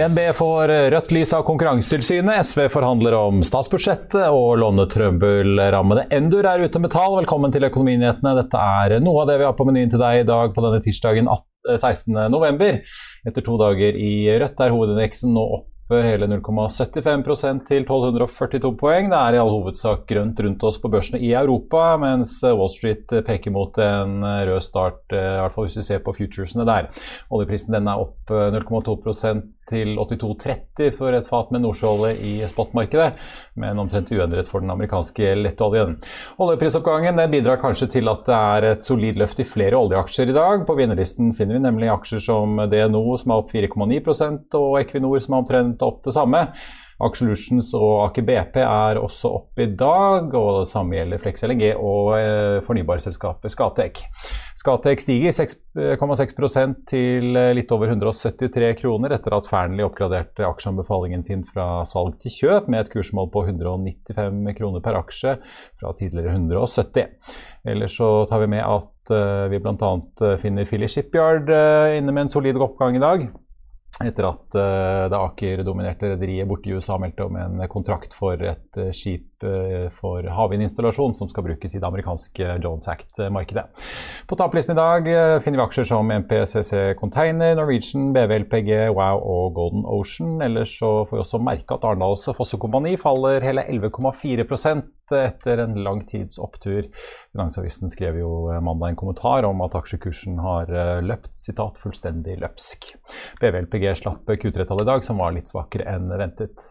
DNB får rødt lys av Konkurransetilsynet. SV forhandler om statsbudsjettet, og lånetrøbbelrammede Endur er ute med tall. Velkommen til Økonominyhetene. Dette er noe av det vi har på menyen til deg i dag på denne tirsdagen 16.11. Etter to dager i rødt er hovedindeksen nå opp hele 0,75% til 1242 poeng. Det er i all hovedsak grønt rundt oss på børsene i Europa, mens Wall Street peker mot en rød start, i hvert fall hvis vi ser på futuresene der. Oljeprisen den er opp 0,2 til 82,30 for et fat med nordsjøolje i spotmarkedet, men omtrent uendret for den amerikanske lettoljen. Oljeprisoppgangen bidrar kanskje til at det er et solid løft i flere oljeaksjer i dag. På vinnerlisten finner vi nemlig aksjer som DNO som er opp 4,9% og Equinor som er omtrent opp det samme. Aksjelutions og Aker BP er også opp i dag, og det samme gjelder Flex LNG og eh, fornybarselskapet Skatek. Skatek stiger 6,6% til litt over 173 kroner etter at Fearnley oppgraderte aksjeanbefalingen sin fra salg til kjøp med et kursmål på 195 kroner per aksje fra tidligere 170. Ellers så tar vi med at uh, vi bl.a. finner Philly Shipyard inne med en solid oppgang i dag etter at det Aker-dominerte rederiet borte i USA meldte om en kontrakt for et skip uh, for havvindinstallasjon som skal brukes i det amerikanske Jones Act-markedet. På topplisten i dag finner vi aksjer som MPCC Container, Norwegian, BVLPG, Wow og Golden Ocean. Ellers så får vi også merke at Arendals Fossekompani faller hele 11,4% etter en lang tids opptur. Finansavisen skrev jo mandag en kommentar om at aksjekursen har løpt sitat, 'fullstendig løpsk'. BVLPG slapp Q3-tallet i dag, som var litt svakere enn ventet.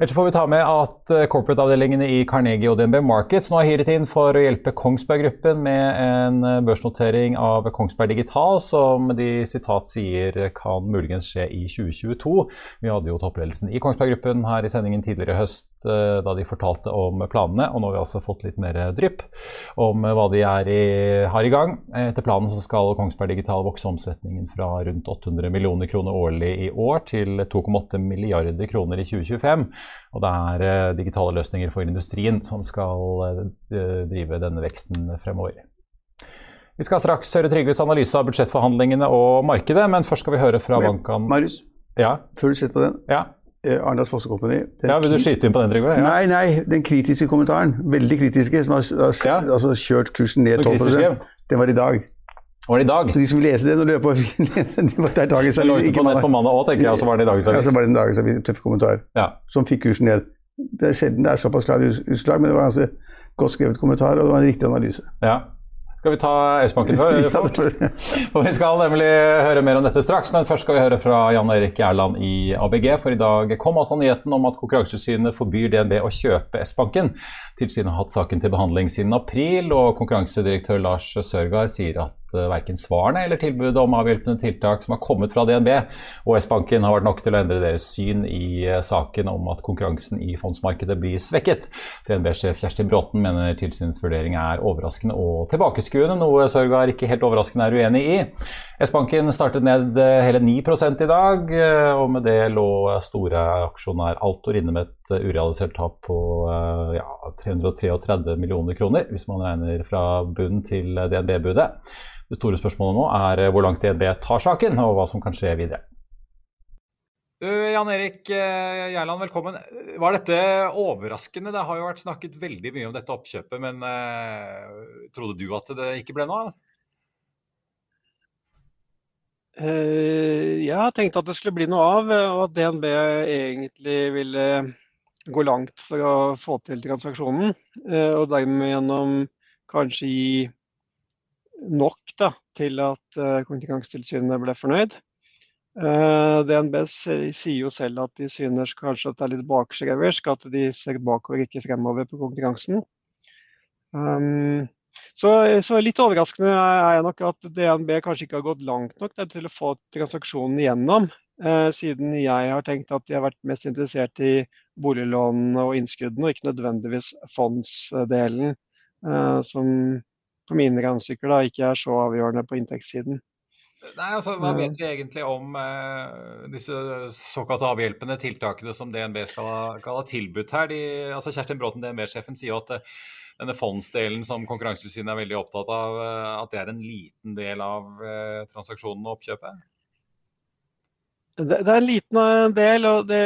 Ellers får vi ta med at corporate-avdelingene i Carnegie og DNB Markets nå har hyret inn for å hjelpe Kongsberg Gruppen med en børsnotering av Kongsberg Digital, som de sitat sier kan muligens skje i 2022. Vi hadde jo toppledelsen i Kongsberg Gruppen her i sendingen tidligere i høst da de fortalte om planene, og nå har vi altså fått litt mer drypp om hva de i, har i gang. Etter planen så skal Kongsberg Digital vokse omsetningen fra rundt 800 millioner kroner årlig i år til 2,8 milliarder kroner i 2025. Og det er digitale løsninger for industrien som skal drive denne veksten fremover. Vi skal straks høre Trygves analyse av budsjettforhandlingene og markedet, men først skal vi høre fra bankene Marius, Ja, før du setter på den. ja. Eh, Arendals Fossekompani. ja vil du skyte inn på den, Trygve? Ja. Nei, nei, den kritiske kommentaren, veldig kritiske, som har, har Ja. altså, kjørt kursen ned Som Christer 12 skrev. den var i dag. Var det i dag? Så de som vil lese den og løpe og lese den, det var dagens lå avis, ute på nett på mandag. òg, tenker jeg, og så var den i dagens avis. Ja, så var det en dagens avis, tøff kommentar, Ja. som fikk kursen ned. Det er sjelden det er såpass klare utslag, men det var ganske godt skrevet kommentar, og det var en riktig analyse. ja. Skal vi ta S-banken før? Ja, det var- Og vi skal nemlig høre mer om dette straks, men først skal vi høre fra Jan Erik Gjerland i ABG. For i dag kom altså nyheten om at Konkurransetilsynet forbyr DNB å kjøpe S-banken. Tilsynet har hatt saken til behandling siden april, og konkurransedirektør Lars Sørgaard sier at uh, verken svarene eller tilbudet om avhjelpende tiltak som har kommet fra DNB og S-banken har vært nok til å endre deres syn i uh, saken om at konkurransen i fondsmarkedet blir svekket. DNB-sjef Kjerstin Bråten mener tilsynsvurderingen er overraskende og tilbakeskuende, noe Sørgaard ikke helt overraskende er uenig i. S-banken startet ned uh, hele 9 i dag, uh, og med det lå store aksjonær Altor inne med et uh, urealisert tap på ja, 333 millioner kroner, hvis man regner fra bunnen til DNB-budet. Det store spørsmålet nå er hvor langt DNB tar saken, og hva som kan skje videre. Du, Jan Erik Gjerland, velkommen. Var dette overraskende? Det har jo vært snakket veldig mye om dette oppkjøpet, men uh, trodde du at det ikke ble noe av? Uh, jeg har tenkt at det skulle bli noe av, og at DNB egentlig ville gå langt for å få til transaksjonen. Uh, og dermed gjennom kanskje gi nok da, til at Konkurransetilsynet ble fornøyd. DNB sier jo selv at de synes kanskje at det er litt bakskreversk, at de ser bakover, ikke fremover på konkurransen. Um, så, så, litt overraskende er jeg nok at DNB kanskje ikke har gått langt nok til å få transaksjonen igjennom. eh, siden jeg har tenkt at de har vært mest interessert i boliglånene og innskuddene, og ikke nødvendigvis fondsdelen, eh, som på mine regnestykker ikke er så avgjørende på inntektssiden. Nei, altså, Hva vet vi egentlig om eh, disse såkalte avhjelpende tiltakene som DNB skal ha, skal ha tilbudt her? De, altså Kjerstin Bråten, DNB-sjefen, sier jo at uh, denne fondsdelen som Konkurransetilsynet er veldig opptatt av, uh, at det er en liten del av transaksjonen og oppkjøpet? Det, er en liten del, og det,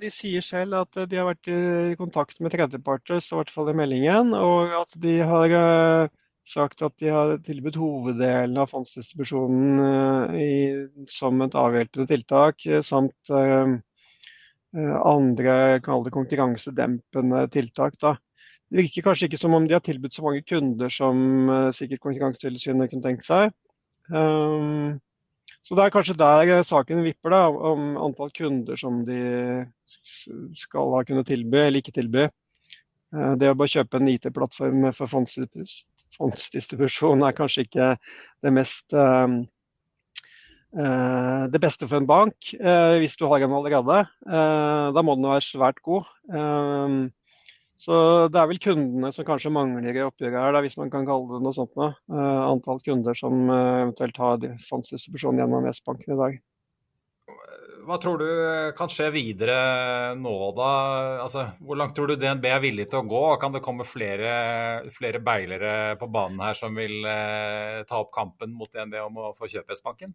de sier selv at de har vært i kontakt med tredjeparter, i hvert fall i meldingen, og at de har sagt at de har tilbudt hoveddelen av fondsdistribusjonen eh, i, som et avhjelpende tiltak, eh, samt andre konkurransedempende tiltak. Da. Det virker kanskje ikke som om de har tilbudt så mange kunder som uh, sikkert Konkurransetilsynet kunne tenkt seg. Um, så det er kanskje der saken vipper, da, om antall kunder som de skal ha kunnet tilby eller ikke tilby. Det å bare kjøpe en IT-plattform for fondsdistribusjon er kanskje ikke det mest uh, uh, det beste for en bank, uh, hvis du har en allerede. da må den være svært god. Så det er vel kundene som kanskje mangler i oppgjøret her, da, hvis man kan kalle det noe sånt. Nå. antall kunder som eventuelt har fondsdistribusjon gjennom S-banken i dag. Hva tror du kan skje videre nå, da? Altså, hvor langt tror du DNB er villig til å gå? Kan det komme flere, flere beilere på banen her som vil eh, ta opp kampen mot DNB om å få kjøpe S-banken?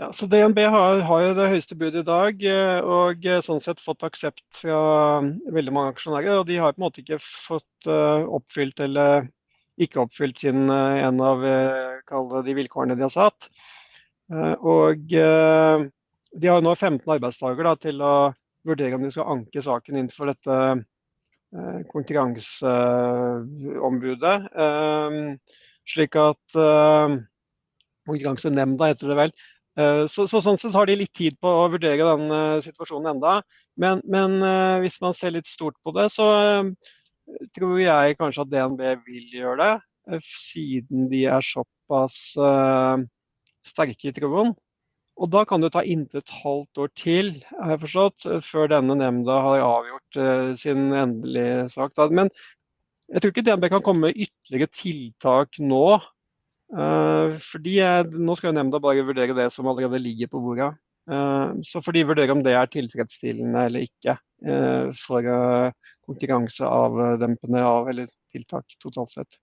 Ja, så DNB har, har, jo det høyeste budet i dag, eh, og eh, sånn sett fått aksept fra veldig mange aksjonærer. Og de har på en måte ikke fått uh, oppfylt eller ikke oppfylt sin, en av de vilkårene de har satt. Eh, og eh, de har nå 15 arbeidsdager da, til å vurdere om de skal anke saken innenfor dette eh, konkurranseombudet. Slik at Konkurransenemnda heter det vel. Så, så, sånn sett har de litt tid på å vurdere den situasjonen enda. Men, men hvis man ser litt stort på det, så tror jeg kanskje at DNB vil gjøre det. Siden de er såpass sterke i troen. Og da kan det ta inntil et halvt år til har jeg forstått, før denne nemnda har avgjort sin endelige sak. Men jeg tror ikke DNB kan komme med ytterligere tiltak nå. Uh, fordi Nå skal nemnda bare vurdere det som allerede ligger på bordet. Uh, så får de vurdere om det er tilfredsstillende eller ikke for konkurranseavdempende av eller tiltak totalt sett.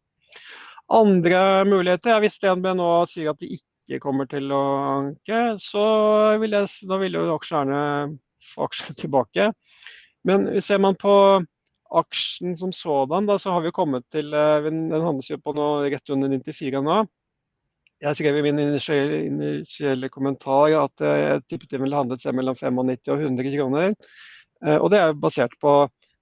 Andre muligheter er hvis DNB nå sier at de ikke kommer til å anke, så vil, jeg, da vil jo aksjerne få aksjene tilbake. Men ser man på aksjen som sådan, da, så har vi kommet til eh, Den handles jo på noe rett under 94 nå. Jeg skrev i min initielle kommentar at jeg tippet den ville handlet seg mellom 95 og 100 kroner. Eh, og det er basert på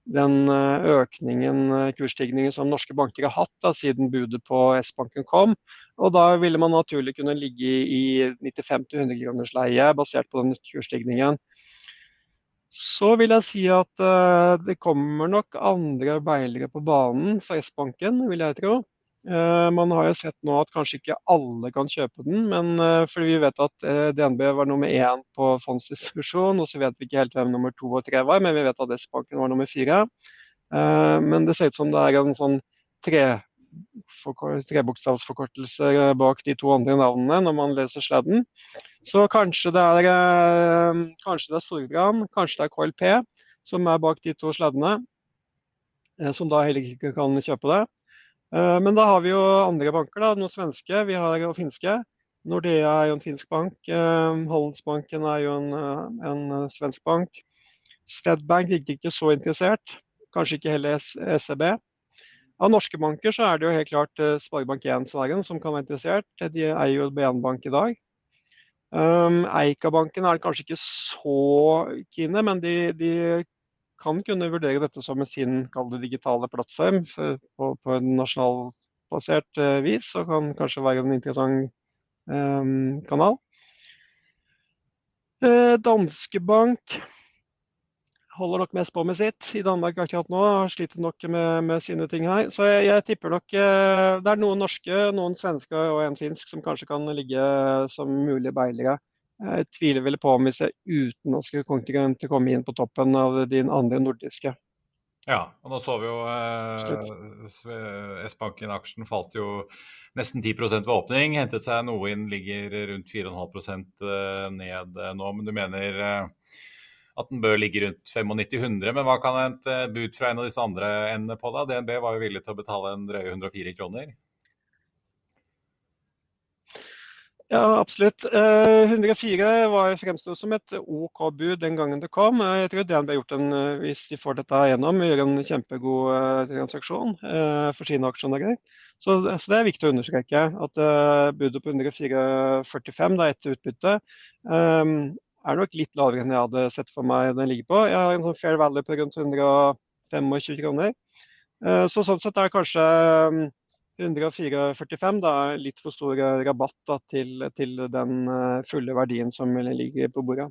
den eh, økningen, eh, kursstigningen som norske banker har hatt da, siden budet på S-banken kom. Og da ville man naturlig kunne ligge i 95-100 kroners leie basert på den kursstigningen. Så vil jeg si at uh, det kommer nok andre beilere på banen for S-banken, vil jeg tro. Uh, man har jo sett nå at kanskje ikke alle kan kjøpe den, men uh, fordi vi vet at uh, DNB var nummer én på fondsdistribusjon, og så vet vi ikke helt hvem nummer to og tre var, men vi vet at S-banken var nummer fire. men det ser ut som det er en sånn tre, trebokstavsforkortelse bak de to andre navnene når man leser sladden. Så kanskje det er, kanskje det er Storbrann, kanskje det er KLP som er bak de to sladdene, som da heller ikke kan kjøpe det. Eh, men da har vi jo andre banker, da, noen svenske vi har, og finske. Nordea er jo en finsk bank. Handelsbanken er jo en, en svensk bank. Swedbank virker ikke så interessert. Kanskje ikke heller SEB. Av norske banker så er det jo helt klart Sparebank1 Sverige som kan være interessert. De eier jo BN Bank i dag. Um, Eika-banken er kanskje ikke så kine, men de, de, kan kunne vurdere dette som sin digitale plattform på, på en nasjonalbasert uh, vis, og kan kanskje være en interessant um, kanal. Uh, Danske Bank holder nok mest på med sitt i Danmark akkurat nå. Sliter nok med, med sine ting her. Så jeg, jeg, tipper nok eh, det er noen norske, noen svenske og en finsk som kanskje kan ligge som mulige beilere. Jeg tviler vel på om vi ser utenlandske kontingenter komme inn på toppen av de andre nordiske. Ja, og nå så vi jo eh, S-banken-aksjen falt jo nesten 10 ved åpning. Hentet seg noe inn, ligger rundt 4,5 eh, ned nå. Men du mener eh, at den bør ligge rundt 9500. Men hva kan et eh, bud fra en av disse andre endene på da? DNB var jo villig til å betale en drøye 104 kroner. Ja, absolutt. 104 eh, var fremsto som et OK bud den gangen det kom. Eh, jeg tror DNB har gjort en, hvis de får dette gjennom, gjør en kjempegod transaksjon for sine aksjonærer. Så, så, det er viktig å understreke at budet på 104,45 etter utbytte er nok litt lavere enn jeg hadde sett for meg den ligger på. Jeg har en sånn fair value på rundt 125 kroner. Eh, så sånn sett er kanskje 104,45 da, litt for stor rabatt da, til, til, den eh, fulle verdien som ligger på bordet.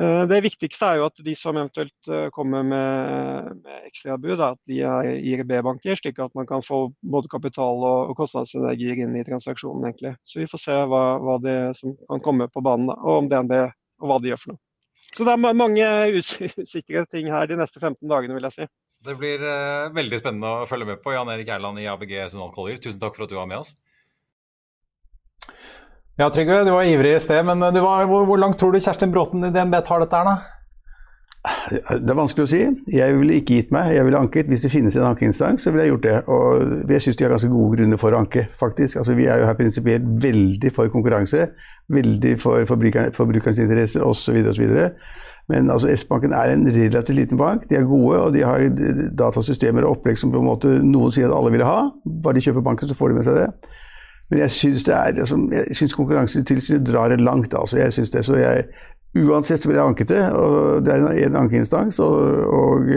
Eh, det viktigste er jo at de som eventuelt kommer med, med ekstrabud, at de er IRB-banker, slik at man kan få både kapital og, og kostnadsenergier inn i transaksjonen. egentlig. Så vi får se hva, hva det som kan komme på banen, da, og om DNB og hva de gjør for noe. Så det er mange usikre ting her de neste 15 dagene, vil jeg si. Det blir uh, veldig spennende å følge med på. Jan Erik Erland i ABG Sundal Collier, tusen takk for at du var med oss. Ja, Trygve, du var ivrig i sted, men var, hvor, hvor, langt tror du Kjerstin Bråten i DNB tar dette her, da? Det er vanskelig å si. Jeg ville ikke gitt meg. Jeg ville anket. Hvis det finnes en ankeinstans, så ville jeg gjort det. Og jeg syns de har ganske gode grunner for å anke, faktisk. Altså, vi er jo her prinsipielt veldig for konkurranse. Veldig for forbrukernes interesser osv. osv. Men altså, S-banken er en relativt liten bank. De er gode, og de har datasystemer og opplegg som på en måte noen sier at alle vil ha. Bare de kjøper banken, så får de med seg det. Men jeg syns altså, Konkurransetilsynet drar det langt. altså, jeg synes det, så jeg Uansett så blir jeg anket det, og det er en ankeinstans. Og, og,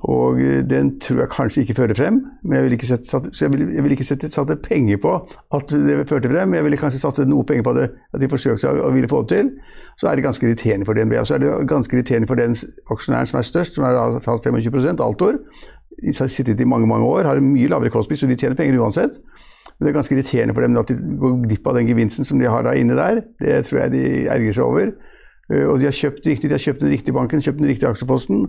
og, den tror jeg kanskje ikke fører frem. Men jeg ville ikke, sette, jeg ville, jeg ville ikke sette, satte penger på at det førte frem. Jeg ville kanskje satt noe penger på det, at de forsøkte å ville få det til. Så er det ganske irriterende for DNB. Og så er det ganske irriterende for den aksjonæren som er størst, som er 25% Altor. De har sittet i mange mange år, har mye lavere kostpris, så de tjener penger uansett. Men det er ganske irriterende for dem at de går glipp av den gevinsten som de har da inne der. Det tror jeg de erger seg over. Eh, og de har kjøpt riktig, de har kjøpt den riktige banken, kjøpt den riktige aksjeposten.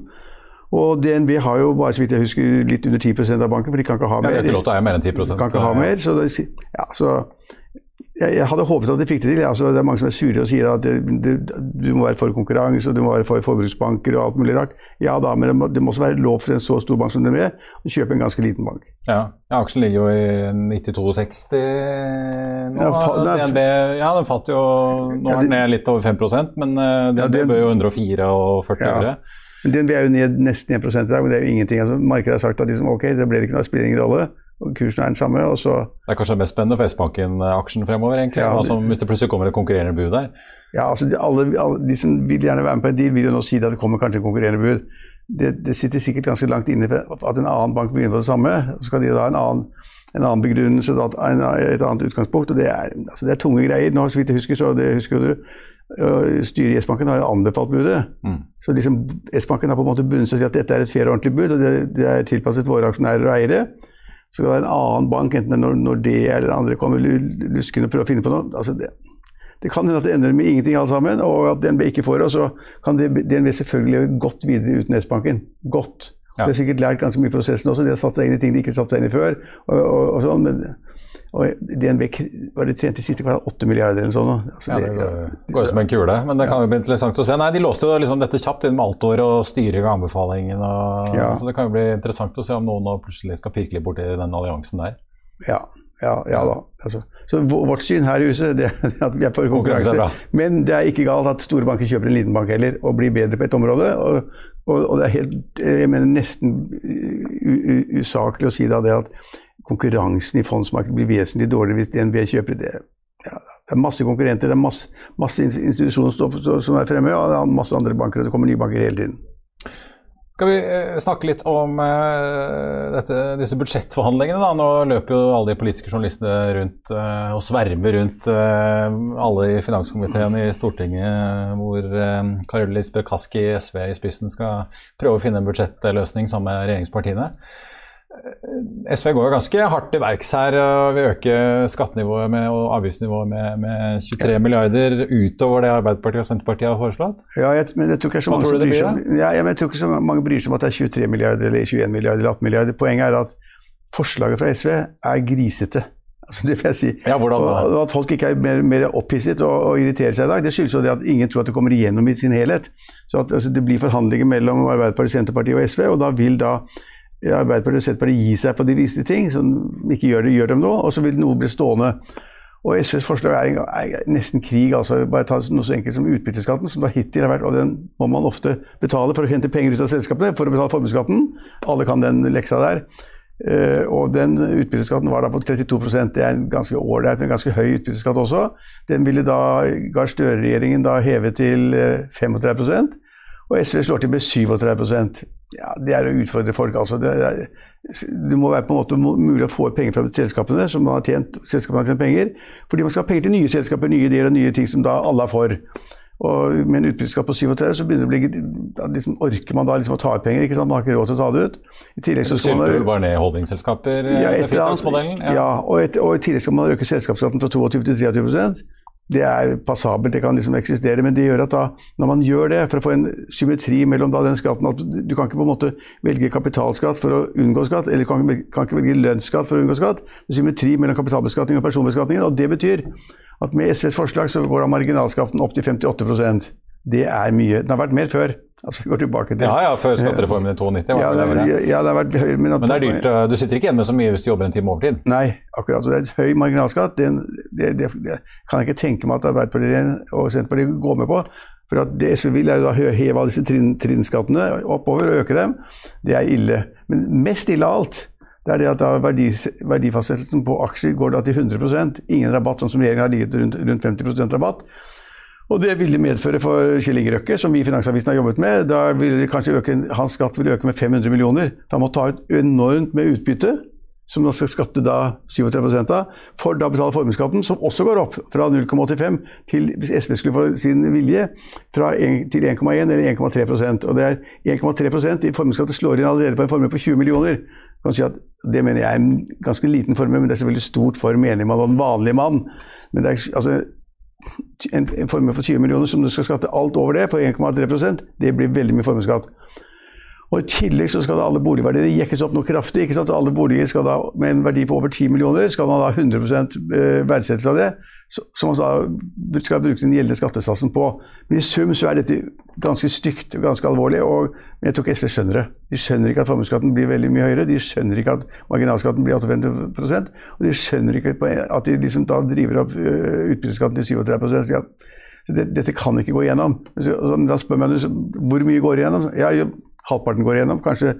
Og DNB har jo bare så vidt jeg husker litt under 10% av banken, for de kan ikke ha mer. Ja, det er mer enn 10 De kan ikke ha mer, så, det, ja, så jeg, jeg, hadde håpet at de fikk det til. Altså, det er mange som er sure og sier at det, det, du må være for konkurranse og du må være for forbruksbanker og alt mulig rart. Ja da, men det må, det må også være lov for en så stor bank som DNB å kjøpe en ganske liten bank. Ja, ja aksjen ligger jo i 92,60 nå. Ja, DNB ja, den falt jo Nå er den ned litt over 5% men uh, DNB ja, bør jo 104 og 40 ja. Øre. DNB er jo ned nesten 1 i dag, men det er jo ingenting. Altså, markedet har sagt at liksom, ok, det ble det ikke noe, spiller ingen rolle. og Kursen er den samme. og så... Det er kanskje mest spennende for S-banken-aksjen fremover, egentlig. Ja, altså, hvis det plutselig kommer et konkurrerende bud der. Ja, altså de, alle, alle, de som vil gjerne være med på en deal, vil jo nå si at det kommer kanskje et konkurrerende bud. Det, det, sitter sikkert ganske langt inne at en annen bank begynner på det samme. Så skal de da ha en annen, en annen begrunnelse, et annet utgangspunkt. og Det er, altså det er tunge greier. Nå, så vidt jeg husker, så det husker du, Styret i S-banken har jo anbefalt budet. Mm. Så liksom S-banken har på en måte bundet seg til at dette er et fair og ordentlig bud, og det, det, er tilpasset våre aksjonærer og eiere. Så skal det være en annen bank, enten når, når det eller andre kommer luskende og prøver å finne på noe. Altså det, det kan hende at det ender med ingenting alle sammen, og at DNB ikke får det. Og så kan DNB selvfølgelig godt videre uten S-banken. Godt. Ja. De har sikkert lært ganske mye i prosessen også. De har satt seg inn i ting de ikke satte seg inn i før. og, og, og sånn, men og DNB var det tjente siste kvartal 8 milliarder eller sånn. Altså, ja, det går, jo som en kule, men det kan jo bli interessant å se. Nei, De låste jo liksom dette kjapt inn med altår og styring og anbefalingen. Og, ja. Så det kan jo bli interessant å se om noen plutselig skal pirke litt borti den alliansen der. Ja, Ja, ja da. Altså. Så vårt syn her i huset det er at vi er for konkurranse. Konkurranse Men det er ikke galt at store banker kjøper en liten bank heller, og blir bedre på et område. Og, og, og det er helt, jeg mener nesten usaklig å si da det at konkurransen i fondsmarkedet blir vesentlig dårligere hvis DNB kjøper det. Ja, det er masse konkurrenter, det er masse, masse institusjoner som er fremme, og det er masse andre banker, og det kommer nye banker hele tiden. Skal vi eh, snakke litt om uh, dette, disse budsjettforhandlingene? da? Nå løper jo alle de politiske journalistene rundt uh, og svermer rundt alle i finanskomiteen i Stortinget, hvor Karol Lisbeth Kaski i SV i spissen skal prøve å finne en budsjettløsning sammen med regjeringspartiene. SV går ganske hardt til verks her og vil øke skattenivået med, og avgiftsnivået med, med 23 milliarder utover det Arbeiderpartiet og Senterpartiet har foreslått. Ja, jeg, men jeg tror ikke så mange tror blir, om, ja, jeg tror ikke så mange bryr seg om at det er 23 milliarder eller 21 milliarder eller 18 milliarder. Poenget er at forslaget fra SV er grisete. Altså, det vil jeg si. Ja, hvordan da? Og, og At folk ikke er mer, mer opphisset og, og, irriterer seg i dag, det skyldes jo det at ingen tror at det kommer igjennom i sin helhet. Så at altså, Det blir forhandlinger mellom Arbeiderpartiet, Senterpartiet og SV, og da vil da Arbeiderpartiet og Senterpartiet gi seg på de viste ting, som ikke gjør det, gjør dem nå, og så vil noe bli stående. Og SVs forslag er, er, nesten krig. altså Bare ta noe så enkelt som utbytteskatten, som da hittil har vært, og den må man ofte betale for å hente penger ut av selskapene for å betale formuesskatten. Alle kan den leksa der. Uh, og den utbytteskatten var da på 32 Det er en ganske ålreit, men ganske høy utbytteskatt også. Den ville da Gahr Støre-regjeringen da heve til uh, 35 og SV slår til med 37 ja, Det er å utfordre folk, altså. Det, er, det, må være på en måte mulig å få penger fra selskapene som har tjent, selskapene har tjent penger. Fordi man skal ha penger til nye selskaper, nye ideer og nye ting som da alle er for. Og med en utbytteskatt på 37 så begynner det å bli, liksom, orker man da liksom å ta ut penger. ikke sant? Man har ikke råd til å ta det ut. I tillegg så skal man... bare ned holdingselskaper? Ja, et, ja. ja og, et, og, i tillegg skal man øke selskapsskatten fra 22 til 23 det er passabelt, det kan liksom eksistere. Men det gjør at da, når man gjør det, for å få en symmetri mellom den skatten at Du kan ikke på en måte velge kapitalskatt for å unngå skatt, eller kan, kan ikke velge lønnsskatt for å unngå skatt. Det er symmetri mellom kapitalbeskatning og personbeskatningen. Og det betyr at med SVs forslag så går da marginalskatten opp til 58% Det er mye. Den har vært mer før. Altså, vi går tilbake til Ja, ja, før skattereformen i 92. Ja, det, ja, det har vært høyere. Men, men, det er dyrt. Du sitter ikke igjen med så mye hvis du jobber en time overtid? Nei, akkurat. Det er et høy marginalskatt. Det, det, kan jeg ikke tenke meg at Arbeiderpartiet og Senterpartiet går med på. For det SV vil, er jo da heve alle disse trinn, trinnskattene oppover og øke dem. Det er ille. Men mest ille av alt det er det at verdi, verdifastsettelsen på aksjer går da til 100% Ingen rabatt, sånn som regjeringen har ligget rundt, rundt 50% rabatt. Og det ville medføre for Kjell Inge Røkke, som vi i Finansavisen har jobbet med, da ville kanskje øke, hans skatt ville øke med 500 millioner. Da må ta ut enormt med utbytte, som han skal skatte da 37 av, for da betale formuesskatten, som også går opp fra 0,85 til, hvis SV skulle få sin vilje, fra 1, til 1,1 eller 1,3% Og det er 1,3% i formuesskatt slår inn allerede på en formue på 20 millioner. Kan si at det mener jeg er en ganske liten formue, men det er selvfølgelig stort for menigmann og den vanlige mann. Men det er, altså, en, en formue for 20 millioner som du skal skatte alt over det, for 1,3% det blir veldig mye formuesskatt. Og I tillegg så skal da alle boligverdier jekkes opp noe kraftig. ikke sant? Alle boliger skal da, med en verdi på over 10 millioner skal man ha 100 eh, verdsettelse av det som man da skal bruke den gjeldende skattesatsen på. Men i sum så er dette ganske stygt og ganske alvorlig. og jeg tror ikke SV skjønner det. De skjønner ikke at formuesskatten blir veldig mye høyere. De skjønner ikke at marginalskatten blir 58% Og de skjønner ikke at de liksom da driver opp øh, utbytteskatten til 37 så det, Dette kan ikke gå igjennom. Da spør man hvor mye går igjennom. Ja, halvparten går igjennom. Kanskje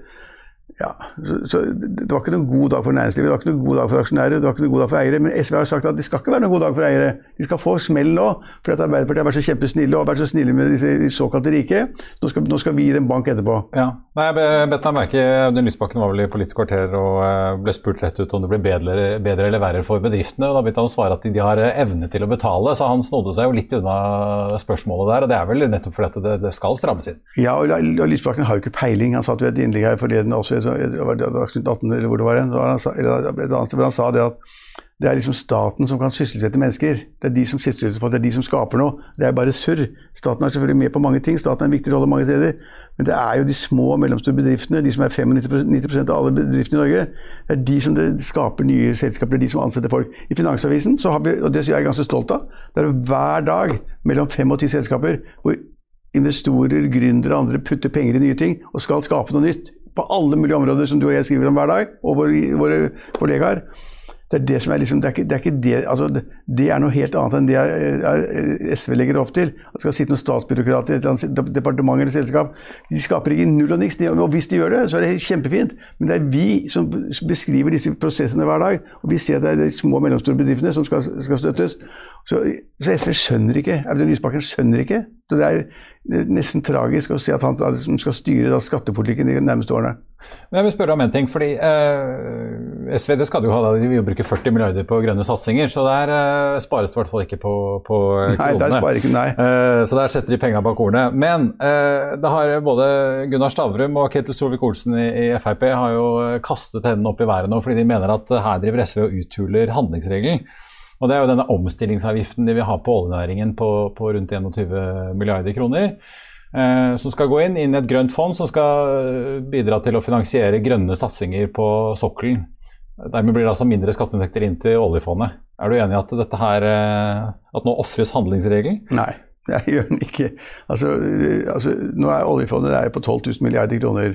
ja, så, så, Det var ikke noen god dag for næringslivet, det var ikke noen god dag for aksjonærer, det var ikke noen god dag for eiere. Men SV har sagt at det skal ikke være noen god dag for eiere. De skal få smell nå, fordi at Arbeiderpartiet har vært så kjempesnille og vært så snille med disse, de såkalte rike. Nå skal, nå skal, vi gi dem bank etterpå. Ja, Nei, jeg bet meg merke Audun Lysbakken var vel i Politisk kvarter og eh, ble spurt rett ut om det blir bedre, bedre eller verre for bedriftene. og Da begynte han å svare at de har evne til å betale, så han snodde seg jo litt unna spørsmålet der. og Det er vel nettopp fordi at det, det skal strammes inn. Ja, og Lysbakken har jo ikke peiling. Han satt ved et innlegg her forleden også Dagsnytt 18 eller hvor det var, en, hvor han sa det at det er liksom staten som kan sysselsette mennesker. Det er de som sysselsetter folk, det er de som skaper noe. Det er bare surr. Staten er selvfølgelig med på mange ting, staten har en viktig rolle mange steder. Men det er jo de små og mellomstore bedriftene, de som er 95% av alle bedriftene i Norge. Det er de som skaper nye selskaper, det er de som ansetter folk. I Finansavisen, så har vi, og det er jeg ganske stolt av, det er hver dag mellom fem og ti selskaper hvor investorer, gründere og andre putter penger i nye ting og skal skape noe nytt på alle mulige områder som du og jeg skriver om hver dag, og våre, våre kollegaer. Det er det som er liksom, det er ikke det, er ikke det altså det, er noe helt annet enn det er, er SV legger opp til. At det skal sitte noen statsbyråkrater i et eller annet departement eller selskap. De skaper ikke null og niks. Og hvis de gjør det, så er det kjempefint. Men det er vi som beskriver disse prosessene hver dag. Og vi ser at det er de små og mellomstore bedriftene som skal, skal støttes. Så, så, SV skjønner ikke. Audun Lysbakken skjønner ikke. Så det er nesten tragisk å se at han skal styre skattepolitikken de nærmeste årene. Men jeg vil spørre om en ting, fordi eh, SV det skal jo ha, de vil jo bruke 40 milliarder på grønne satsinger, så der eh, spares det i hvert fall ikke på, på kronene. Nei, der sparer ikke, nei. Eh, så der setter de penga bak ordene. Men eh, det har både Gunnar Stavrum og Ketil Solvik-Olsen i, i, Frp har jo kastet hendene opp i været nå, fordi de mener at her driver SV og uthuler handlingsregelen. Og Det er jo denne omstillingsavgiften de vil ha på oljenæringen på, på rundt 21 milliarder kroner. Eh, som skal gå inn, inn i et grønt fond som skal eh, bidra til å finansiere grønne satsinger på sokkelen. Dermed blir det altså mindre skatteinntekter inn til oljefondet. Er du enig i at dette her, eh, at nå ofres handlingsregelen? Nei, jeg gjør den ikke. Altså, altså, nå er oljefondet er på 12 000 milliarder kroner.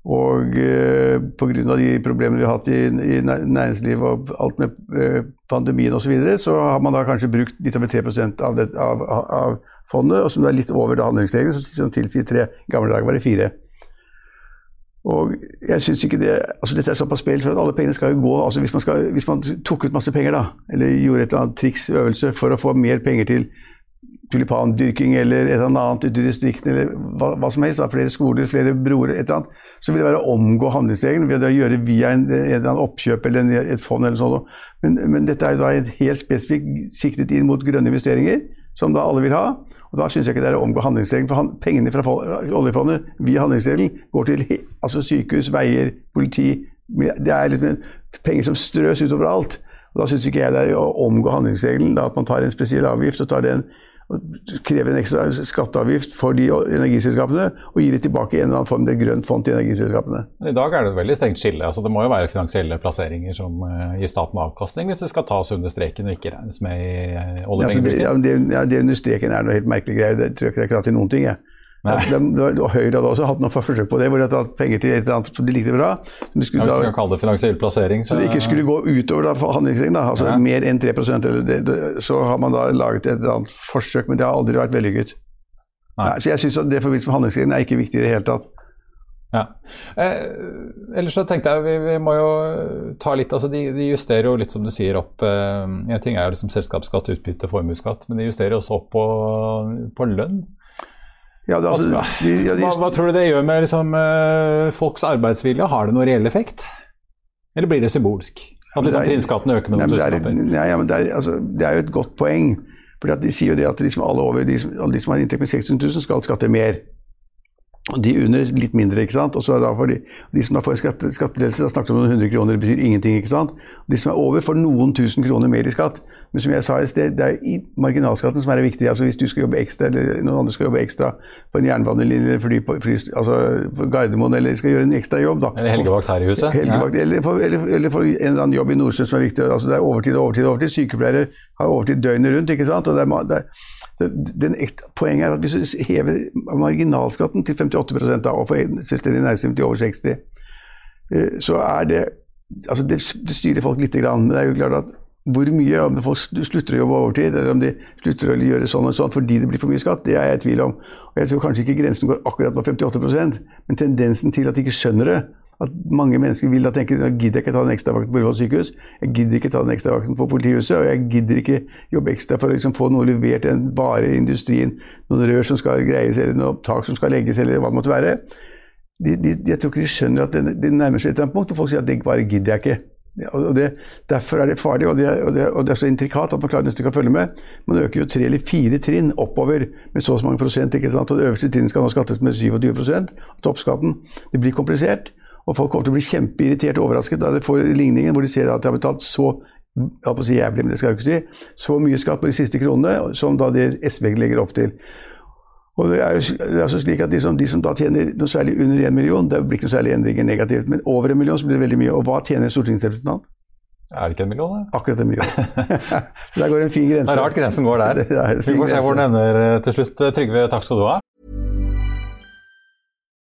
Og eh, pga. de problemene vi har hatt i, i næringslivet og alt med eh, pandemien osv., så, videre, så har man da kanskje brukt litt over 3 av, det, av, av fondet, og som er litt over handlingsregelen, som tilsier tre. I gamle dager var det fire. Og jeg synes ikke det, altså Dette er såpass spill, for at alle pengene skal jo gå altså hvis man, skal, hvis man tok ut masse penger, da, eller gjorde et eller annet triks, øvelse, for å få mer penger til tulipandyrking eller et eller annet ute i distriktene, eller hva, hva, som helst, da, flere skoler, flere broer, et eller annet, så vil det være å omgå handlingsregelen ved å gjøre via en, en eller annen oppkjøp eller en, et fond eller sånt. Men, men dette er jo da helt spesifikt siktet inn mot grønne investeringer, som da alle vil ha. Og Da syns jeg ikke det er å omgå handlingsregelen. For han, pengene fra oljefondet via handlingsregelen går til altså sykehus, veier, politi Det er liksom penger som strøs utover alt. Og Da syns ikke jeg det er å omgå handlingsregelen. At man tar en spesiell avgift og tar den krever en ekstra skatteavgift for de energiselskapene og gir det tilbake i en eller annen form til grønt fond til energiselskapene. I dag er det et veldig strengt skille. Altså, det må jo være finansielle plasseringer som gir staten avkastning hvis det skal tas under streken og ikke regnes med i uh, oljepengebruken. Ja, det, ja, det, under streken er noe helt merkelig greier. Det tror jeg ikke det er krav til noen ting. Jeg. Og Høyre hadde også hatt noen forsøk på det, hvor de hadde hatt penger til et eller annet som de likte bra. Som de skulle ja, hvis kalle det finansiell plassering. Så, så det ikke skulle gå utover da, handlingsregelen, altså ja. mer enn 3% eller det, det, Så har man da laget et eller annet forsøk, men det har aldri vært vellykket. Så jeg syns at det forbindelse med handlingsregelen er ikke viktig i det hele tatt. Ja. Eh, ellers så tenkte jeg vi, vi, må jo ta litt altså de, de, justerer jo litt som du sier opp eh, En ting er jo liksom selskapsskatt, utbytte, formuesskatt, men de justerer også opp på, på lønn. Ja, det, altså, de, ja, de, hva, hva, tror du det gjør med liksom, uh, folks arbeidsvilje? Har det noen reell effekt? Eller blir det symbolsk? At liksom, trinnskatten øker med noen tusenlapper? Ja, ja, det, er, altså, det er jo et godt poeng. For De sier jo det at liksom alle, over, de, alle de som har inntekt med 600 000, skal skatte mer. Og de under litt mindre. ikke sant? Og så da for de, de som da får skatte, skattelettelse, da snakker vi om noen hundre kroner, det betyr ingenting. ikke sant? Og de som er over, får noen tusen kroner mer i skatt. Men som jeg sa i sted, det er marginalskatten som er det viktige. Altså Hvis du skal jobbe ekstra, eller noen andre skal jobbe ekstra på en jernbanelinje eller fly på, fly, altså på Gardermoen, eller skal gjøre en ekstra jobb da. Eller helgevakt her i huset. Helgevakt, ja. eller, for, eller, eller, for, en eller annen jobb i Nordsjøen som er viktig. Altså Det er overtid, overtid, overtid. Sykepleiere har overtid døgnet rundt. ikke sant? Og det er, det er den, poenget er at hvis du hever marginalskatten til 58 da, og får selvstendig næringsdrivende til over 60 eh, så er det altså det, det styrer folk grann. Men det er jo klart at hvor mye, om folk slutter å jobbe overtid, eller om de slutter å gjøre sånn og sånn fordi det blir for mye skatt, det er jeg i tvil om. Og Jeg tror kanskje ikke grensen går akkurat på 58% men tendensen til at de ikke skjønner det, at mange mennesker vil da tenke jeg gidder ikke ta den ekstravakten på Ullevål sykehus, jeg gidder ikke ta den ekstravakten på politihuset, og jeg gidder ikke jobbe ekstra for å liksom få noe levert en vare i industrien, noen rør som skal greies, eller noe tak som skal legges, eller hva det måtte være. De, de, jeg tror ikke de skjønner at det, det nærmer seg et punkt hvor folk sier at det bare gidder jeg ikke. Og det, Derfor er det farlig, og det, og, det, og det, er så intrikat at man klarer nesten ikke å følge med. Man øker jo tre eller fire trinn oppover med så og så mange prosent. ikke sant? Og Det øverste trinnet skal nå skattes med 27% toppskatten. Det blir komplisert, og folk kommer til å bli kjempeirritert og overrasket da de får ligningen hvor de ser at de har betalt så jeg på å si jævlig, men det skal jeg ikke si, så mye skatt på de siste kronene som da det SV legger opp til. Og det er jo det er altså slik at de som, de som, da tjener noe særlig under én million, det blir ikke noe særlig endringer negativt. Men over en million så blir det veldig mye. Og hva tjener en stortingsrepresentant? Er det ikke en million, da? Akkurat en million. der går en fin grense. Det er rart grensen går der. Vi får se hvor den ender eh, til slutt. Trygve, takk skal du ha.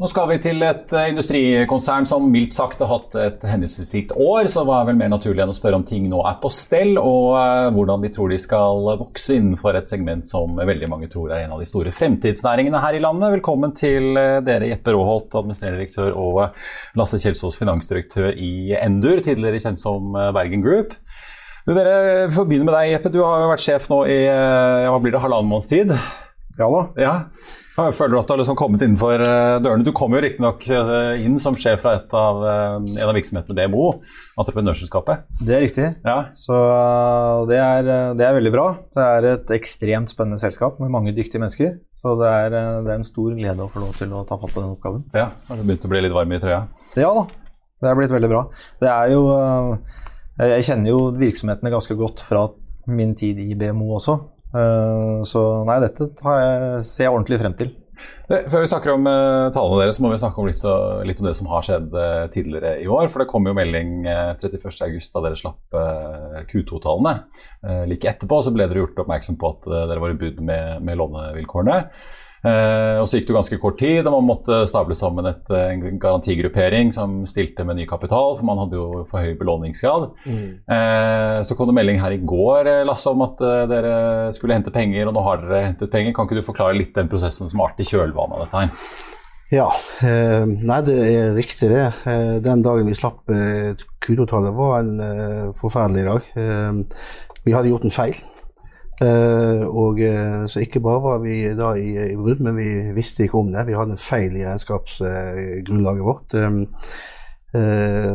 Nå skal vi til et eh, industrikonsern som mildt sagt har hatt et hendelsesrikt år, så hva er vel mer naturlig enn å spørre om ting nå er på stell, og uh, hvordan de tror de skal vokse innenfor et segment som veldig mange tror er en av de store fremtidsnæringene her i landet. Velkommen til uh, dere, Jeppe Råholt, administrerende direktør, og Lasse Kjelsås, finansdirektør i Endur, tidligere kjent som Bergen Group. Du, dere får begynne med deg, Jeppe. Du har jo vært sjef nå i ja, hva blir det, halvannen måneds tid. Ja da. Ja. Jeg føler at du har liksom kommet innenfor dørene? Du kom jo riktignok inn som sjef fra av, en av virksomhetene BMO, entreprenørselskapet. Det er riktig. Ja. Så det er, det er, veldig bra. Det er et ekstremt spennende selskap med mange dyktige mennesker. Så det er, det er en stor glede å få lov til å ta fatt på den oppgaven. Ja, Har du begynt å bli litt varm i trøya? Ja da. Det er blitt veldig bra. Det er jo Jeg kjenner jo virksomhetene ganske godt fra min tid i BMO også. Så nei, dette jeg, ser jeg ordentlig frem til. Før vi snakker om uh, tallene deres, så må vi snakke om litt, så, litt om det som har skjedd tidligere i år. For det kom jo melding uh, 31.8 da dere slapp uh, Q2-tallene. like etterpå så ble dere gjort oppmerksom på at dere var i bud med, med lånevilkårene. Eh, og Så gikk det jo ganske kort tid, og man måtte stable sammen et, en garantigruppering som stilte med ny kapital, for man hadde jo for høy belåningsgrad. Mm. Eh, så kom det melding her i går Lasse, om at eh, dere skulle hente penger, og nå har dere hentet penger. Kan ikke du forklare litt den prosessen som har vært i kjølvannet av dette her? Ja, eh, nei det er riktig det. Eh, den dagen vi slapp eh, Q2-tallet var en forferdelig dag. vi hadde gjort en feil. Uh, og uh, Så ikke bare var vi da i, i brudd, men vi visste ikke om det. Vi hadde en feil i regnskapsgrunnlaget uh, vårt. Um,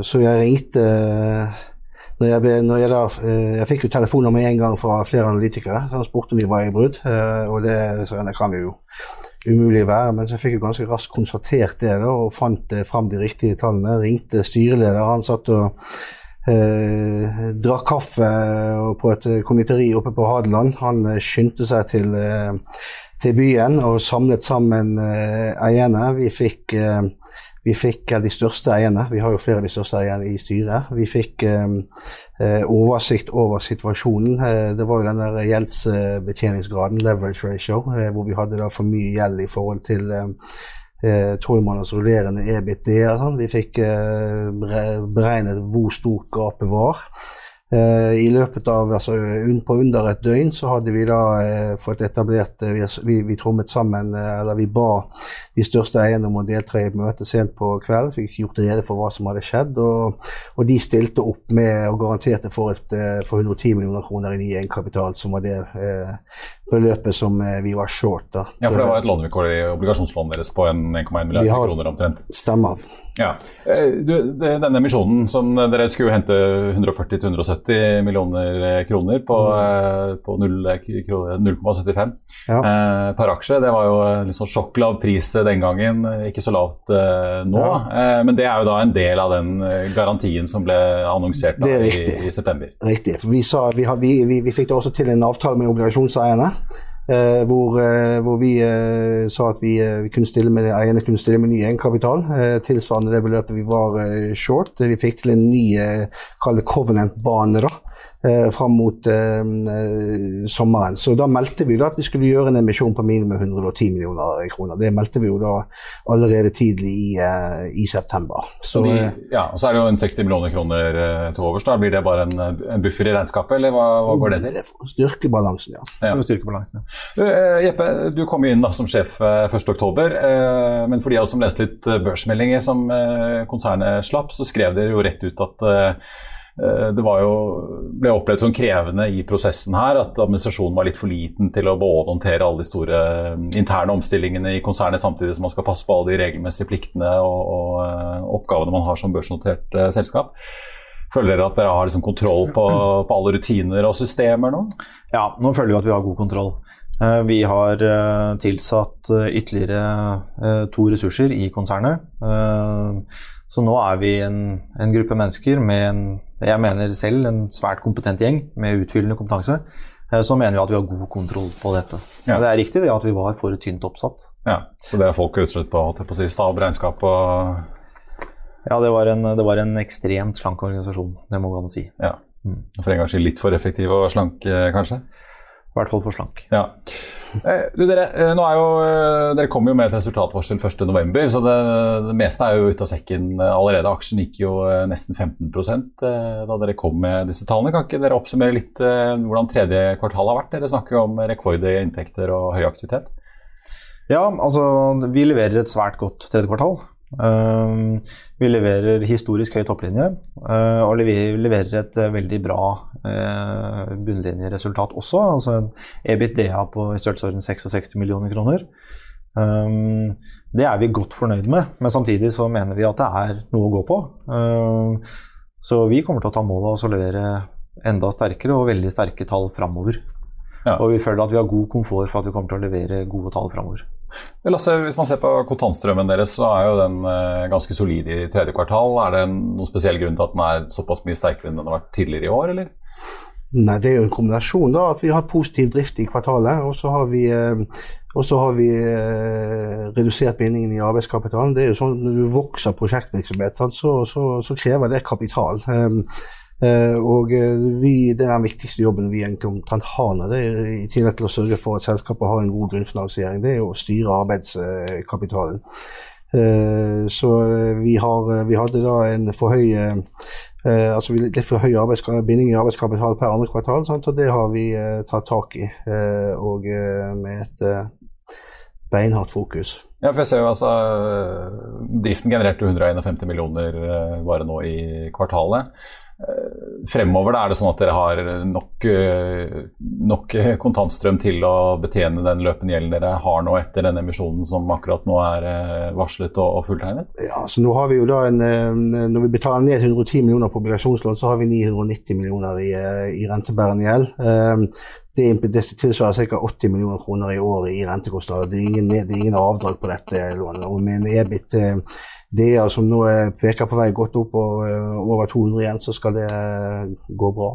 så jeg ringte når jeg, ble, når jeg, da, jeg fikk jo telefoner med en gang fra flere analytikere som spurte om vi var i brudd. og det, det kan vi jo umulig være. Men så fikk jeg ganske raskt konstatert det da, og fant fram de riktige tallene. Ringte styreleder. Han satt og eh, drakk kaffe på et konditori oppe på Hadeland. Han eh, skyndte seg til, eh, til, byen og samlet sammen eh, eierne. Vi fikk, vi fikk de største eierne, vi har jo flere av de største eierne i styret. Vi fikk oversikt over situasjonen. det var jo den der gjeldsbetjeningsgraden, leverage ratio, hvor vi hadde da for mye gjeld i forhold til tolvmåneders rullerende EBIT. Sånn. Vi fikk eh, beregnet hvor stort gapet var. Eh, I løpet av altså, På under et døgn så hadde vi da eh, fått etablert eh, vi, vi, trommet sammen, eller vi ba de største eierne om å delta i møtet sent på kvelden. Fikk gjort rede for hva som hadde skjedd. Og, og de stilte opp med og garanterte for, et, for 110 millioner kroner i ny egenkapital, som var det eh, beløpet som vi var short. da. Ja, for det var et lånevilkår i obligasjonslånet deres på 1,1 milliarder kroner omtrent? Stemmer. Ja. Du, denne emisjonen som dere skulle hente 140-170 millioner kroner på, mm. på 0,75 ja. eh, per aksje. Det var jo litt sånn sjokklav pris den gangen, ikke så lavt eh, nå. Ja. Eh, men det er jo da en del av den eh, garantien som ble annonsert da, i, i, september. Riktig. for vi, sa, vi, vi, vi, vi fikk da også til en avtale med obligasjonseierne. Eh, hvor, eh, hvor, vi eh, sa at vi, vi, kunne stille med, eierne kunne stille med ny egenkapital, tilsvarende det beløpet vi var short. Vi fikk til en ny eh, covenant-bane. da, eh, fram mot eh, sommeren. Så da meldte vi da at vi skulle gjøre en emisjon på minimum 110 millioner kroner. Det meldte vi jo da allerede tidlig i, eh, i september. Så, de, eh, ja, og så er det jo en 60 millioner kroner eh, til overs. da. Blir det bare en, en, buffer i regnskapet, eller hva, hva går det til? Det styrker balansen, ja. ja. Styrker balansen, ja. Uh, Jeppe, du kom inn da som sjef uh, 1.10, uh, men for de av oss som leste litt børsmeldinger som konsernet slapp, så skrev dere jo rett ut at det jo, ble opplevd som krevende i prosessen her at administrasjonen var litt for liten til å både håndtere alle de store eh, interne omstillingene i konsernet, samtidig som man skal passe på alle de regelmessige pliktene og, og uh, oppgavene man har som børsnotert selskap. Føler dere at dere har liksom kontroll på, på, alle rutiner og systemer nå? Ja, nå føler vi at vi har god kontroll. Vi har tilsatt ytterligere to ressurser i konsernet. Så nå er vi en, en gruppe mennesker med en, jeg mener selv en svært kompetent gjeng med utfyllende kompetanse. Eh, så mener vi at vi har god kontroll på dette. Ja. Det er riktig det at vi var for tynt oppsatt. Ja, Så det er folk rett og slett på, si, stab, regnskap og Ja, det var, en, det var, en, ekstremt slank organisasjon, det må gå an å si. Ja. Mm. For en gangs skyld litt for effektiv og slank, kanskje? I hvert fall for slank. Ja. Eh, du, dere, eh, jo, eh, dere kommer jo med et resultatvarsel 1.11, så det, det, meste er jo ute av sekken allerede. Aksjen gikk jo nesten 15 eh, da dere kom med disse tallene. Kan ikke dere oppsummere litt hvordan tredje kvartal har vært? Dere snakker jo om rekord i inntekter og høy aktivitet. Ja, altså vi leverer et svært godt tredje kvartal. Uh, vi leverer historisk høy topplinje, uh, og vi leverer et uh, veldig bra bunnlinjeresultat også. Altså en EBITDA på i størrelsesorden 66 millioner kroner. Um, det er vi godt fornøyd med, men samtidig så mener vi at det er noe å gå på. så vi kommer til å ta mål av oss å levere enda sterkere og veldig sterke tall framover. Ja. Og vi føler at vi har god komfort for at vi kommer til å levere gode tall framover. Lasse, hvis man ser på kontantstrømmen deres, så er jo den eh, ganske solid i tredje kvartal. Er det noen spesiell grunn til at den er såpass mye sterkere enn den har vært tidligere i år, eller? Nei, Det er jo en kombinasjon. da, at Vi har positiv drift i kvartalet. Og så har vi, eh, har vi eh, redusert bindingen i arbeidskapitalen. Det er jo sånn Når du vokser prosjektvirksomhet, så, så, så, krever det kapital. Uh, og uh, vi, Det er den viktigste jobben vi egentlig omtrent har nå. det er I tillegg til å sørge for at selskapet har en god grunnfinansiering, det er å styre arbeidskapitalen. Uh, så vi, har, vi, hadde da en for høy altså litt for høy binding i arbeidskapital per andre kvartal, sant? og det har vi tatt tak i. og med et beinhardt fokus. Ja, for jeg ser jo altså Driften genererte 151 millioner bare nå i kvartalet. Eh, fremover er det sånn at dere har nok, eh, nok, kontantstrøm til å betjene den løpende gjelden dere har nå etter den emisjonen som akkurat nå er varslet varslet og, fulltegnet? Ja, så nå har vi jo da en, Når vi betaler ned 110 millioner på obligasjonslån, så har vi 990 millioner i, i rentebærende gjeld. Det, det tilsvarer ca. 80 millioner kroner i året i rentekostnader. Det er ingen, det er ingen avdrag på dette lånet. Og med en EBIT DA som nå peker på vei godt opp og eh, over 200 igjen, så skal det eh, gå bra.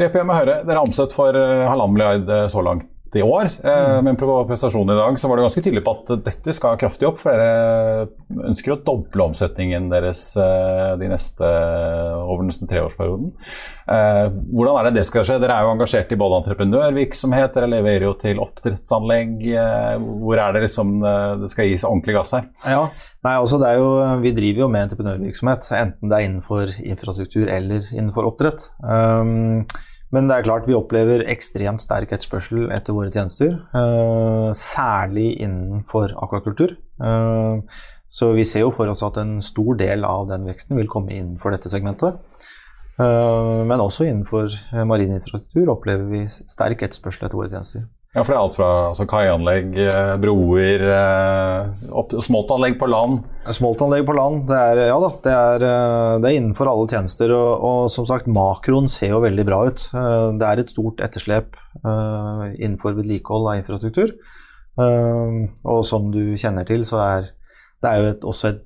VP med Høyre, dere er omsatt for eh, halvannen milliard så langt i år. Eh, men på prestasjonen i dag så var det ganske tydelig på at dette skal kraftig opp. For dere ønsker å doble omsetningen deres eh, de neste, over nesten treårsperioden. Eh, hvordan er det det skal skje? Dere er jo engasjert i både entreprenørvirksomhet, dere leverer jo til oppdrettsanlegg. Hvor er det liksom det skal gis ordentlig gass her? Ja, Nei, altså det er jo, Vi driver jo med entreprenørvirksomhet, enten det er innenfor infrastruktur eller innenfor oppdrett. Um, men det er klart vi opplever ekstremt sterk etterspørsel etter våre tjenester. Uh, særlig innenfor akvakultur. Uh, så vi ser jo for oss at en stor del av den veksten vil komme innenfor dette segmentet. Uh, men også innenfor marin infrastruktur opplever vi sterk etterspørsel etter våre tjenester. Ja, for det er alt fra altså, kaianlegg, eh, broer, eh, smoltanlegg på land? Smoltanlegg på land, det er, ja da, det er, eh, det er innenfor alle tjenester. Og, og, som sagt, makroen ser jo veldig bra ut. Det er et stort etterslep innenfor vedlikehold av infrastruktur. Og som du kjenner til, så er det er jo et, også et,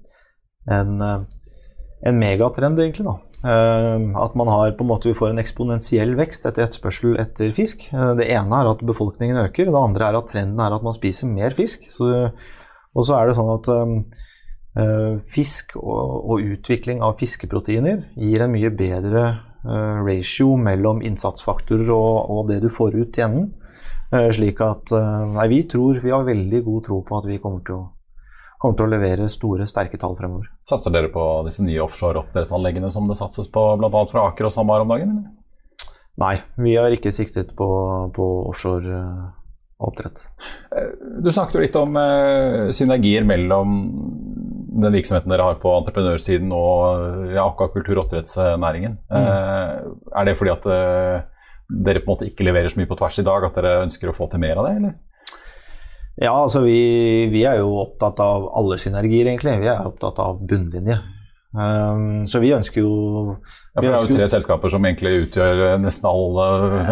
en, en megatrend, egentlig. da at man har på en måte, vi får en eksponentiell vekst etter etterspørsel etter fisk. Eh, det ene er at befolkningen øker, det andre er at trenden er at man spiser mer fisk. Så, og så er det sånn at øh, fisk og, og, utvikling av fiskeproteiner gir en mye bedre øh, ratio mellom innsatsfaktorer og, og, det du får ut i enden. Slik at Nei, vi tror, vi har veldig god tro på at vi kommer til å kommer til å levere store, sterke tall fremover. Satser dere på disse nye offshore oppdrettsanleggene som det satses på bl.a. fra Aker og SalMar om dagen? Eller? Nei, vi har ikke siktet på, på offshore oppdrett. Eh, du snakket jo litt om uh, synergier mellom den virksomheten dere har på entreprenørsiden og ja, akvakultur- og oppdrettsnæringen. Mm. Er det fordi at dere på en måte ikke leverer så mye på tvers i dag, at dere ønsker å få til mer av det, eller? Ja, altså vi, vi, er jo opptatt av alle synergier, egentlig. Vi er opptatt av bunnlinje. Um, så vi ønsker jo ja, for Det er jo tre selskaper som egentlig utgjør nesten alle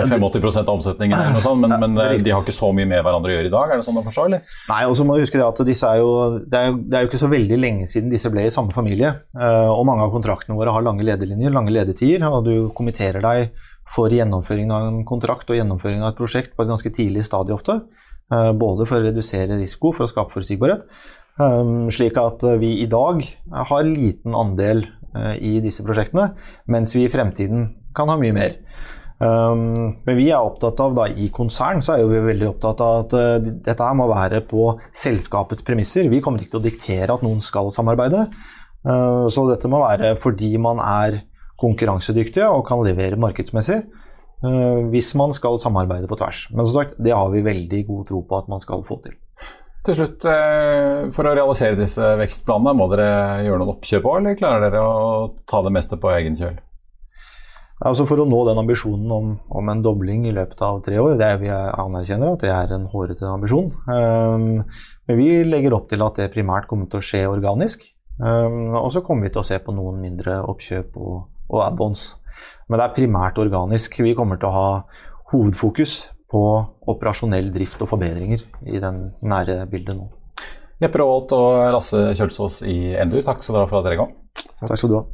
85% av omsetningen, sånt, men, men, de har ikke så mye med hverandre å gjøre i dag? Er det sånn å forstå? eller? Nei, og så må du huske det at disse er jo, det er, det er jo ikke så veldig lenge siden disse ble i samme familie. Og mange av kontraktene våre har lange lederlinjer, lange ledetider, og du kommenterer deg for gjennomføringen av en kontrakt og gjennomføringen av et prosjekt på et ganske tidlig stadie ofte. Eh, både for å redusere risiko, for å skape forutsigbarhet, eh, slik at vi i dag har liten andel eh, i disse prosjektene, mens vi i fremtiden kan ha mye mer. Men vi er opptatt av, da, i konsern så er vi veldig opptatt av at dette her må være på selskapets premisser. Vi kommer ikke til å diktere at noen skal samarbeide. Så dette må være fordi man er konkurransedyktige og kan levere markedsmessig. Eh, hvis man skal samarbeide på tvers. Men som sagt, det har vi veldig god tro på at man skal få til. Til slutt, eh, For å realisere disse vekstplanene, må dere gjøre noen oppkjøp òg, eller klarer dere å ta det meste på egen kjøl? Altså For å nå den ambisjonen om, om, en dobling i løpet av tre år, det er vi anerkjenner at det er en hårete ambisjon. Um, men vi legger opp til at det primært kommer til å skje organisk. Um, og så kommer vi til å se på noen mindre oppkjøp og, og add-ons. Men det er primært organisk. Vi kommer til å ha hovedfokus på operasjonell drift og forbedringer i den nære bildet nå. Jeppe Raalt og Lasse Kjølsås i Endur, takk skal dere ha for at dere kom. Takk skal du ha.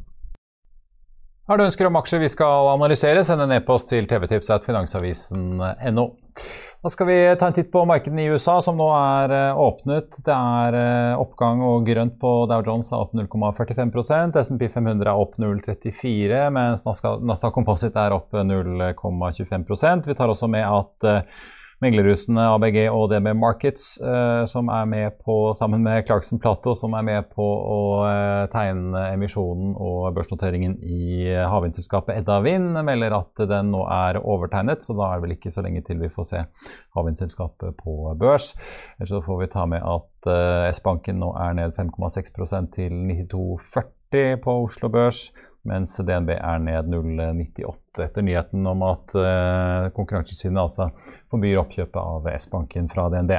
Har du ønsker om aksjer vi skal analysere, send en e-post til tvtips.finansavisen.no. Da skal vi ta en titt på markedene i USA, som nå er eh, åpnet. Det er eh, oppgang og grønt på Dow Jones er opp 0,45% SMP 500 er opp 0,34 mens Nasdaq Composite er opp 0,25% Vi tar også med at eh, meglerhusene ABG og DB Markets, eh, som er med på, sammen med Clarkson Plato, som er med på å eh, tegne emisjonen og børsnoteringen i eh, havvindselskapet Edda Vind, melder at den nå er overtegnet, så da er det vel ikke så lenge til vi får se havvindselskapet på børs. Ellers så får vi ta med at S-banken nå er ned 5,6% til 92,40 på Oslo Børs mens DNB er ned 0,98 etter nyheten om at eh, Konkurransetilsynet altså forbyr oppkjøpet av S-banken fra DNB.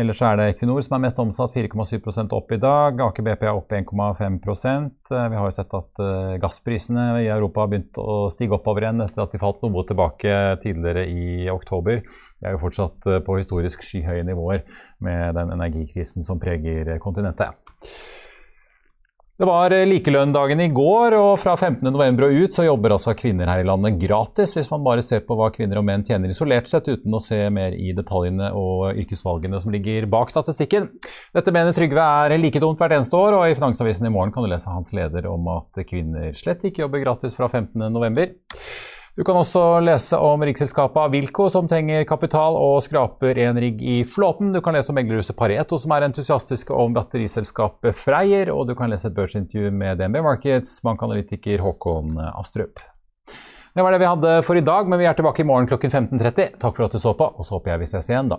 Ellers er det Equinor som er mest omsatt, 4,7 opp i dag. Aker BP er opp 1,5 uh, Vi har jo sett at eh, gassprisene i Europa har begynt å stige oppover igjen etter at de falt noe tilbake tidligere i oktober. Vi er jo fortsatt uh, på historisk skyhøye nivåer med den energikrisen som preger kontinentet. Det var eh, likelønndagen i går, og fra 15.11. og ut så jobber altså kvinner her i landet gratis, hvis man bare ser på hva kvinner og menn tjener isolert sett, uten å se mer i detaljene og yrkesvalgene som ligger bak statistikken. Dette mener Trygve er like dumt hvert eneste år, og i Finansavisen i morgen kan du lese hans leder om at kvinner slett ikke jobber gratis fra 15.11. Du kan også lese om riggselskapet Avilco, som trenger kapital og skraper en rigg i flåten. Du kan lese om meglerhuset Pareto, som er entusiastiske om batteriselskapet Freyr. Og du kan lese et børsintervju med DNB Markets bankanalytiker Håkon Astrup. Det var det vi hadde for i dag, men vi er tilbake i morgen klokken 15.30. Takk for at du så på, og så håper jeg vi ses igjen da.